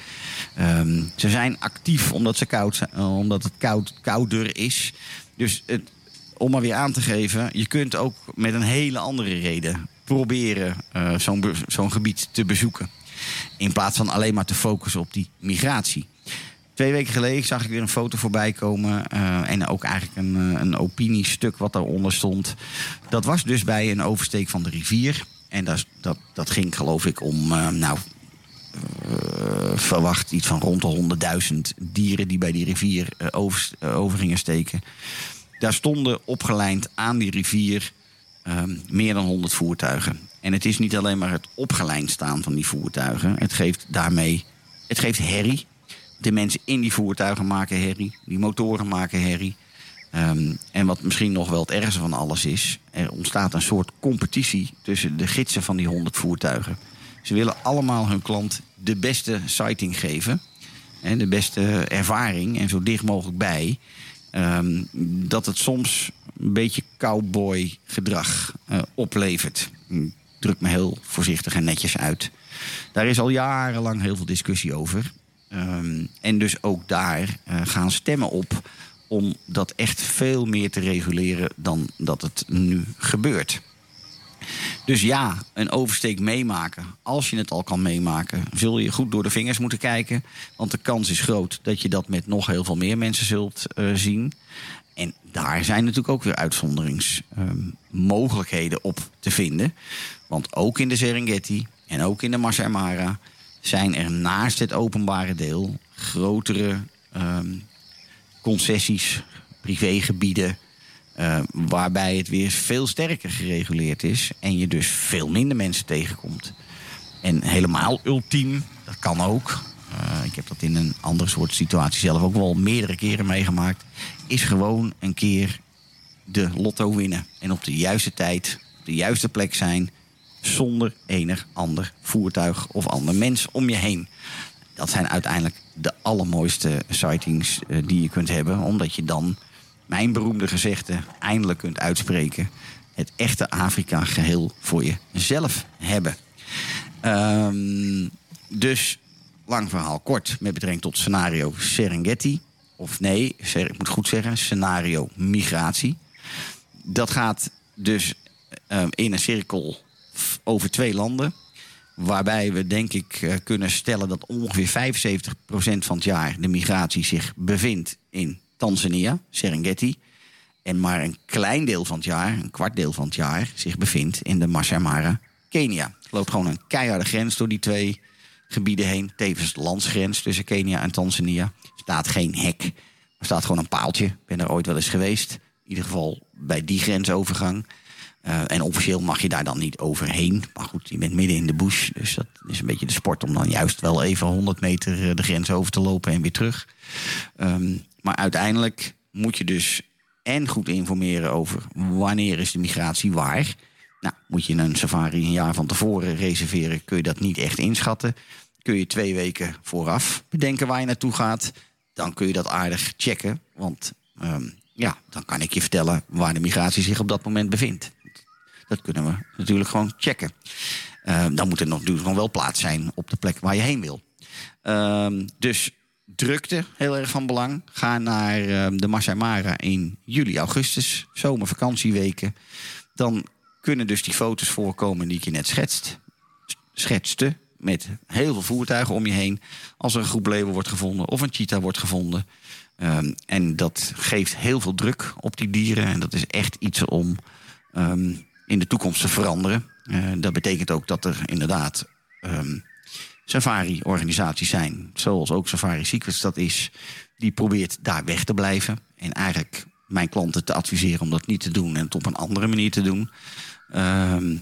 Ehm, ze zijn actief omdat, ze koud eh, omdat het koud, kouder is. Dus het, om maar weer aan te geven... je kunt ook met een hele andere reden proberen eh, zo'n zo'n gebied te bezoeken. In plaats van alleen maar te focussen op die migratie. Twee weken geleden zag ik weer een foto voorbij komen. eh, en ook eigenlijk een, eh, een opiniestuk wat daaronder stond. Dat was dus bij een oversteek van de rivier. En dat, dat, dat ging geloof ik om, eh, nou, verwacht iets van rond de 100.000 dieren die bij die rivier over, over gingen steken. Daar stonden opgelijnd aan die rivier ehm, meer dan 100 voertuigen. En het is niet alleen maar het opgeleid staan van die voertuigen. Het geeft daarmee, het geeft herrie. De mensen in die voertuigen maken herrie. Die motoren maken herrie. Ehm, en wat misschien nog wel het ergste van alles is... er ontstaat een soort competitie tussen de gidsen van die 100 voertuigen. Ze willen allemaal hun klant de beste sighting geven. En de beste ervaring en zo dicht mogelijk bij. Ehm, dat het soms een beetje cowboy gedrag eh, oplevert. Druk me heel voorzichtig en netjes uit. Daar is al jarenlang heel veel discussie over. Ehm, en dus ook daar eh, gaan stemmen op om dat echt veel meer te reguleren dan dat het nu gebeurt. Dus ja, een oversteek meemaken. Als je het al kan meemaken, zul je goed door de vingers moeten kijken. Want de kans is groot dat je dat met nog heel veel meer mensen zult eh, zien. En daar zijn natuurlijk ook weer uitzonderingsmogelijkheden op te vinden. Want ook in de Serengeti en ook in de Masai Mara zijn er naast het openbare deel grotere ehm, concessies, privégebieden. eh, waarbij het weer veel sterker gereguleerd is. En je dus veel minder mensen tegenkomt. En helemaal ultiem, dat kan ook. eh, ik heb dat in een andere soort situatie zelf ook wel meerdere keren meegemaakt. Is gewoon een keer de lotto winnen. En op de juiste tijd, op de juiste plek zijn. Zonder enig ander voertuig of ander mens om je heen. Dat zijn uiteindelijk de allermooiste sightings eh, die je kunt hebben. Omdat je dan mijn beroemde gezegde eindelijk kunt uitspreken. Het echte Afrika geheel voor jezelf hebben. Ehm, dus, lang verhaal kort, met betrekking tot scenario Serengeti. Of nee, ik moet goed zeggen, scenario migratie. Dat gaat dus ehm, in een cirkel over twee landen. Waarbij we denk ik eh, kunnen stellen dat ongeveer 75% van het jaar de migratie zich bevindt in Tanzania, Serengeti. En maar een klein deel van het jaar, een kwart deel van het jaar, zich bevindt in de Masai Mara, Kenia. Er loopt gewoon een keiharde grens door die twee gebieden heen. Tevens landsgrens tussen Kenia en Tanzania. Er staat geen hek. Er staat gewoon een paaltje. Ik ben er ooit wel eens geweest. In ieder geval bij die grensovergang. Eh, en officieel mag je daar dan niet overheen. Maar goed, je bent midden in de bush. Dus dat is een beetje de sport om dan juist wel even 100 meter eh, de grens over te lopen en weer terug. Ehm, maar uiteindelijk moet je dus en goed informeren over wanneer is de migratie waar. Nou, moet je een safari een jaar van tevoren reserveren, kun je dat niet echt inschatten. Kun je twee weken vooraf bedenken waar je naartoe gaat. Dan kun je dat aardig checken. Want ehm, ja, dan kan ik je vertellen waar de migratie zich op dat moment bevindt. Dat kunnen we natuurlijk gewoon checken. Ehm, dan moet er nog, natuurlijk wel plaats zijn op de plek waar je heen wil. Ehm, dus drukte, heel erg van belang. Ga naar ehm, de Masai Mara in juli, augustus, zomervakantieweken. Dan kunnen dus die foto's voorkomen die ik je net schetst, schetste. Met heel veel voertuigen om je heen. Als er een groep leeuwen wordt gevonden of een cheetah wordt gevonden. En dat geeft heel veel druk op die dieren. En dat is echt iets om in de toekomst te veranderen. Eh, dat betekent ook dat er inderdaad ehm, safari-organisaties zijn, zoals ook Safari Secrets dat is, die probeert daar weg te blijven. En eigenlijk mijn klanten te adviseren om dat niet te doen en het op een andere manier te doen. Ehm,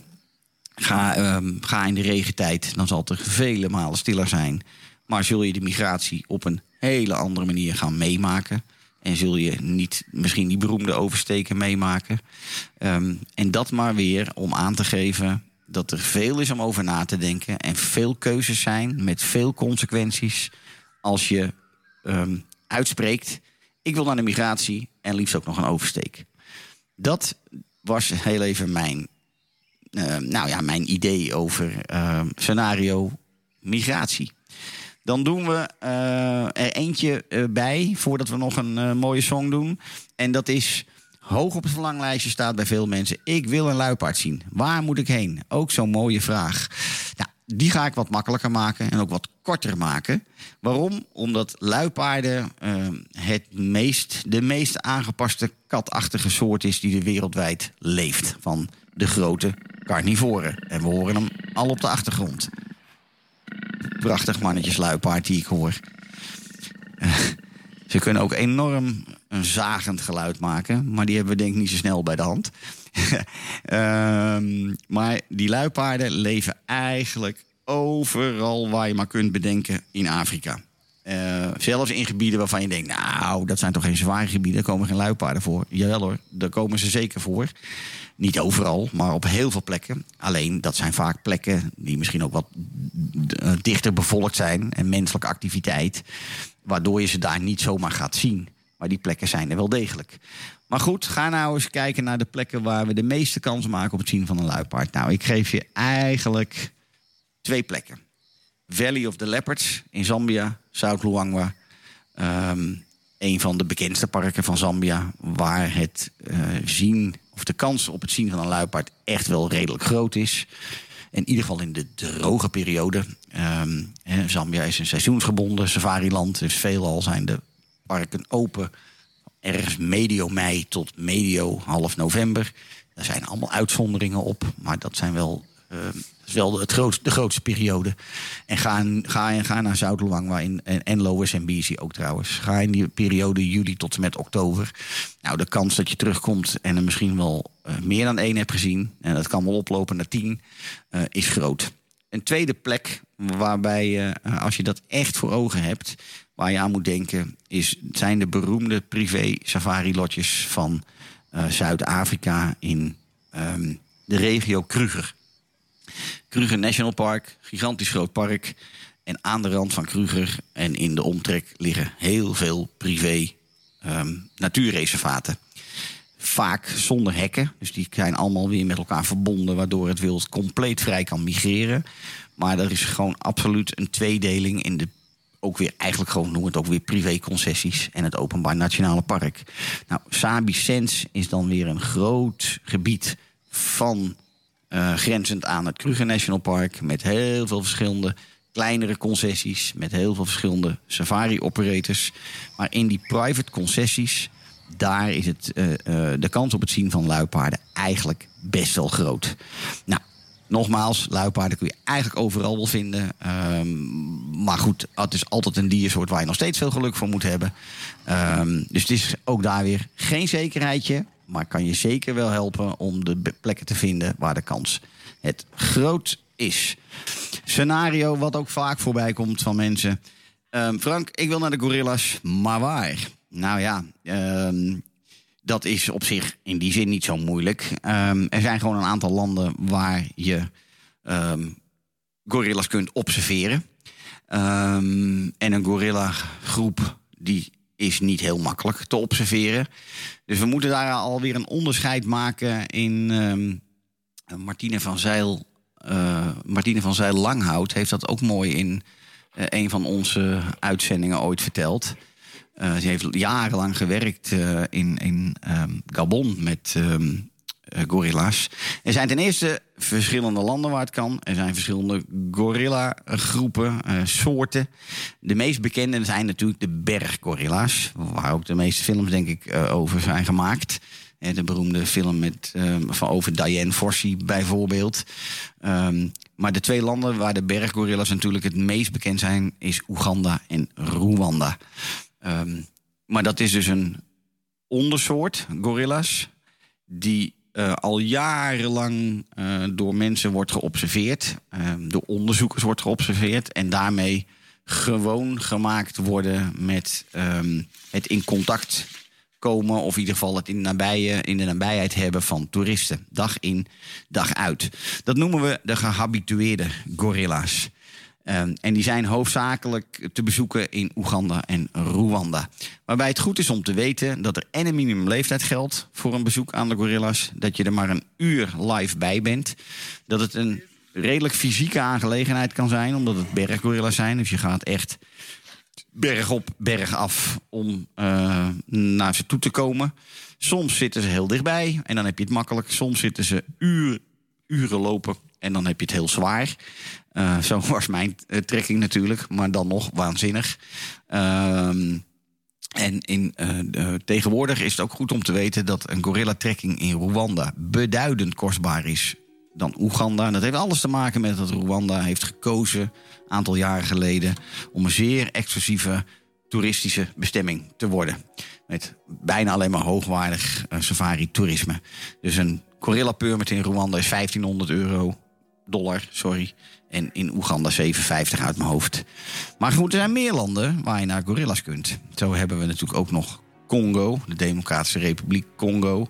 ga, ehm, ga in de regentijd, dan zal het er vele malen stiller zijn. Maar zul je de migratie op een hele andere manier gaan meemaken. En zul je niet misschien die beroemde oversteken meemaken. Ehm, en dat maar weer om aan te geven dat er veel is om over na te denken. En veel keuzes zijn met veel consequenties. Als je ehm, uitspreekt, ik wil naar de migratie en liefst ook nog een oversteek. Dat was heel even mijn, eh, nou ja, mijn idee over scenario migratie. Dan doen we eh, er eentje eh, bij voordat we nog een eh, mooie song doen. En dat is hoog op het verlanglijstje staat bij veel mensen. Ik wil een luipaard zien. Waar moet ik heen? Ook zo'n mooie vraag. Nou, die ga ik wat makkelijker maken en ook wat korter maken. Waarom? Omdat luipaarden het meest, de meest aangepaste katachtige soort is die er wereldwijd leeft. Van de grote carnivoren. En we horen hem al op de achtergrond. Prachtig mannetjes luipaard die ik hoor. Eh, Ze kunnen ook enorm een zagend geluid maken. Maar die hebben we denk ik niet zo snel bij de hand. Ehm, maar die luipaarden leven eigenlijk overal waar je maar kunt bedenken in Afrika. Eh, zelfs in gebieden waarvan je denkt, nou, dat zijn toch geen zware gebieden, daar komen geen luipaarden voor. Jawel hoor, daar komen ze zeker voor. Niet overal, maar op heel veel plekken. Alleen, dat zijn vaak plekken die misschien ook wat eh, dichter bevolkt zijn en menselijke activiteit, waardoor je ze daar niet zomaar gaat zien. Maar die plekken zijn er wel degelijk. Maar goed, ga nou eens kijken naar de plekken waar we de meeste kans maken op het zien van een luipaard. Nou, ik geef je eigenlijk twee plekken. Valley of the Leopards in Zambia, Zuid-Luangwa. Ehm, een van de bekendste parken van Zambia, waar het eh, zien of de kans op het zien van een luipaard echt wel redelijk groot is. In ieder geval in de droge periode. Ehm, Zambia is een seizoensgebonden safariland, dus veelal zijn de parken open ergens medio mei tot medio half november. Daar zijn allemaal uitzonderingen op, maar dat zijn wel, eh, dat is wel de grootste periode. En ga, ga, ga naar Zuid-Luangwa in- en, en Lower Zambezi ook trouwens. Ga in die periode juli tot en met oktober. Nou, de kans dat je terugkomt en er misschien wel eh, meer dan één hebt gezien... en dat kan wel oplopen naar tien, eh, is groot. Een tweede plek waarbij eh, als je dat echt voor ogen hebt, waar je aan moet denken, is, zijn de beroemde privé safari-lotjes van eh, Zuid-Afrika in ehm, de regio Kruger. Kruger National Park, gigantisch groot park. En aan de rand van Kruger en in de omtrek liggen heel veel privé ehm, natuurreservaten. Vaak zonder hekken, dus die zijn allemaal weer met elkaar verbonden, waardoor het wild compleet vrij kan migreren. Maar er is gewoon absoluut een tweedeling in de ook weer eigenlijk gewoon noem het ook weer privéconcessies en het openbaar nationale park. Nou, Sabi Sens is dan weer een groot gebied van eh, grenzend aan het Kruger National Park met heel veel verschillende kleinere concessies met heel veel verschillende safari operators. Maar in die private concessies daar is het, eh, eh, de kans op het zien van luipaarden eigenlijk best wel groot. Nou, nogmaals, luipaarden kun je eigenlijk overal wel vinden. Ehm, maar goed, het is altijd een diersoort waar je nog steeds veel geluk voor moet hebben. Ehm, dus het is ook daar weer geen zekerheidje. Maar kan je zeker wel helpen om de plekken te vinden waar de kans het groot is. Scenario wat ook vaak voorbij komt van mensen. Ehm, Frank, ik wil naar de gorillas, maar waar? Nou ja, ehm, dat is op zich in die zin niet zo moeilijk. Ehm, er zijn gewoon een aantal landen waar je gorillas kunt observeren. En een gorilla groep die is niet heel makkelijk te observeren. Dus we moeten daar alweer een onderscheid maken in ehm, Martine van Zeil. eh, Martine van Zeil Langhout heeft dat ook mooi in eh, een van onze uitzendingen ooit verteld. Eh, ze heeft jarenlang gewerkt in, in ehm, Gabon met ehm, eh, gorilla's. Er zijn ten eerste verschillende landen waar het kan. Er zijn verschillende gorilla-groepen, eh, soorten. De meest bekende zijn natuurlijk de berggorilla's. Waar ook de meeste films, denk ik, eh, over zijn gemaakt. Eh, De beroemde film met, ehm, van over Diane Fossey bijvoorbeeld. Ehm, maar de twee landen waar de berggorilla's natuurlijk het meest bekend zijn... is Oeganda en Rwanda. Ehm, maar dat is dus een ondersoort gorilla's... die eh, al jarenlang eh, door mensen wordt geobserveerd. ehm, door onderzoekers wordt geobserveerd. En daarmee gewoon gemaakt worden met ehm, het in contact komen... of in ieder geval het in, nabije, in de nabijheid hebben van toeristen. Dag in, dag uit. Dat noemen we de gehabitueerde gorilla's. Ehm, en die zijn hoofdzakelijk te bezoeken in Oeganda en Rwanda. Waarbij het goed is om te weten dat er en een minimumleeftijd geldt voor een bezoek aan de gorilla's. Dat je er maar een uur live bij bent. Dat het een redelijk fysieke aangelegenheid kan zijn, omdat het berggorilla's zijn. Dus je gaat echt berg op, berg af om eh, naar ze toe te komen. Soms zitten ze heel dichtbij en dan heb je het makkelijk. Soms zitten ze uur, uren lopen en dan heb je het heel zwaar. Eh, zo was mijn eh, trekking natuurlijk, maar dan nog waanzinnig. Ehm, en in, eh, tegenwoordig is het ook goed om te weten dat een gorilla-trekking in Rwanda beduidend kostbaar is dan Oeganda. En dat heeft alles te maken met dat Rwanda heeft gekozen, een aantal jaren geleden, om een zeer exclusieve toeristische bestemming te worden. Met bijna alleen maar hoogwaardig safari-toerisme. Dus een gorilla permit in Rwanda is 1500 euro, dollar, sorry. En in Oeganda 750 uit mijn hoofd. Maar goed, er zijn meer landen waar je naar gorillas kunt. Zo hebben we natuurlijk ook nog Congo, de Democratische Republiek Congo.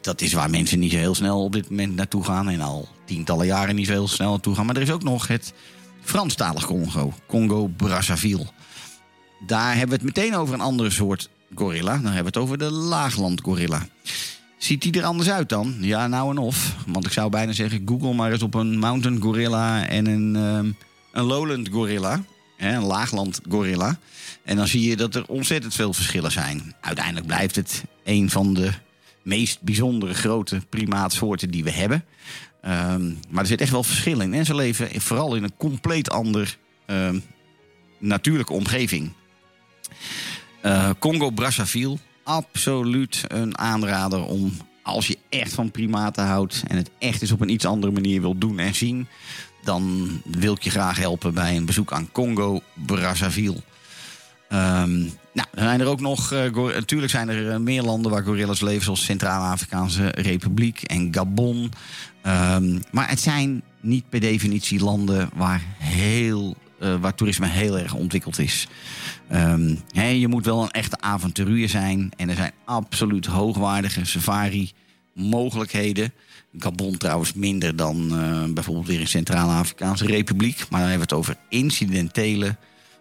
Dat is waar mensen niet zo heel snel op dit moment naartoe gaan. En al tientallen jaren niet zo heel snel naartoe gaan. Maar er is ook nog het Franstalig Congo, Congo-Brazzaville. Daar hebben we het meteen over een andere soort gorilla. Dan hebben we het over de laaglandgorilla. Ziet die er anders uit dan? Ja, nou en of. Want ik zou bijna zeggen, google maar eens op een mountain gorilla en een, ehm, een lowland gorilla. Hè, een laagland gorilla. En dan zie je dat er ontzettend veel verschillen zijn. Uiteindelijk blijft het een van de meest bijzondere grote primaatsoorten die we hebben. Ehm, maar er zit echt wel verschil in. En ze leven vooral in een compleet ander ehm, natuurlijke omgeving. Eh, Congo-Brazzaville, absoluut een aanrader om, als je echt van primaten houdt en het echt eens op een iets andere manier wil doen en zien, dan wil ik je graag helpen bij een bezoek aan Congo-Brazzaville. Ehm, nou, dan zijn er ook nog, gor- natuurlijk zijn er eh, meer landen waar gorillas leven, zoals Centraal-Afrikaanse Republiek en Gabon. Ehm, maar het zijn niet per definitie landen waar, heel, eh, waar toerisme heel erg ontwikkeld is. Hè, je moet wel een echte avonturier zijn. En er zijn absoluut hoogwaardige safari-mogelijkheden. Gabon trouwens minder dan eh, bijvoorbeeld weer in Centraal-Afrikaanse Republiek. Maar dan hebben we het over incidentele,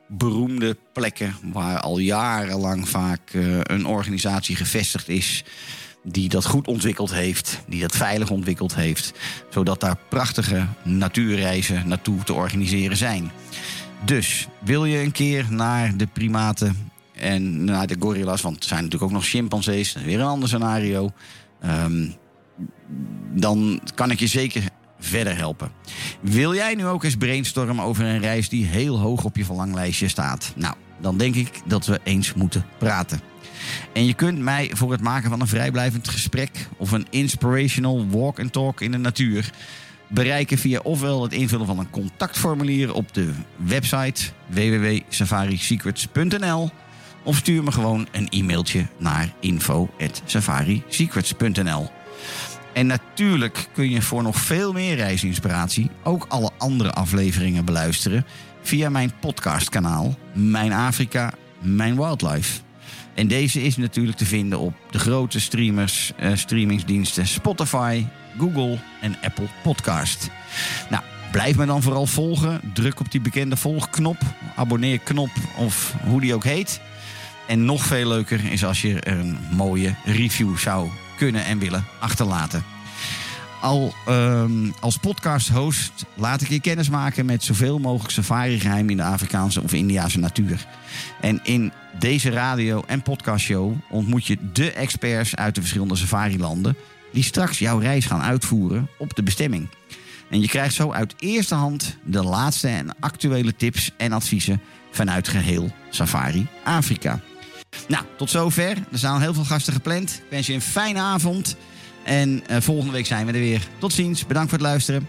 beroemde plekken... waar al jarenlang vaak eh, een organisatie gevestigd is die dat goed ontwikkeld heeft, die dat veilig ontwikkeld heeft, zodat daar prachtige natuurreizen naartoe te organiseren zijn. Dus wil je een keer naar de primaten en naar de gorillas, want er zijn natuurlijk ook nog chimpansees, weer een ander scenario, ehm, dan kan ik je zeker verder helpen. Wil jij nu ook eens brainstormen over een reis die heel hoog op je verlanglijstje staat? Nou, dan denk ik dat we eens moeten praten. En je kunt mij voor het maken van een vrijblijvend gesprek of een inspirational walk and talk in de natuur bereiken via ofwel het invullen van een contactformulier op de website www.safarisecrets.nl of stuur me gewoon een e-mailtje naar info@safarisecrets.nl. En natuurlijk kun je voor nog veel meer reisinspiratie ook alle andere afleveringen beluisteren via mijn podcastkanaal Mijn Afrika, Mijn Wildlife. En deze is natuurlijk te vinden op de grote streamers, eh, streamingsdiensten Spotify, Google en Apple Podcast. Nou, blijf me dan vooral volgen. Druk op die bekende volgknop, abonneerknop of hoe die ook heet. En nog veel leuker is als je er een mooie review zou kunnen en willen achterlaten. Al ehm, als podcast-host laat ik je kennis maken met zoveel mogelijk safari-geheim in de Afrikaanse of Indiase natuur. En in deze radio- en podcastshow ontmoet je de experts uit de verschillende safari-landen die straks jouw reis gaan uitvoeren op de bestemming. En je krijgt zo uit eerste hand de laatste en actuele tips en adviezen vanuit geheel Safari Afrika. Nou, tot zover. Er staan heel veel gasten gepland. Ik wens je een fijne avond. En eh, volgende week zijn we er weer. Tot ziens. Bedankt voor het luisteren.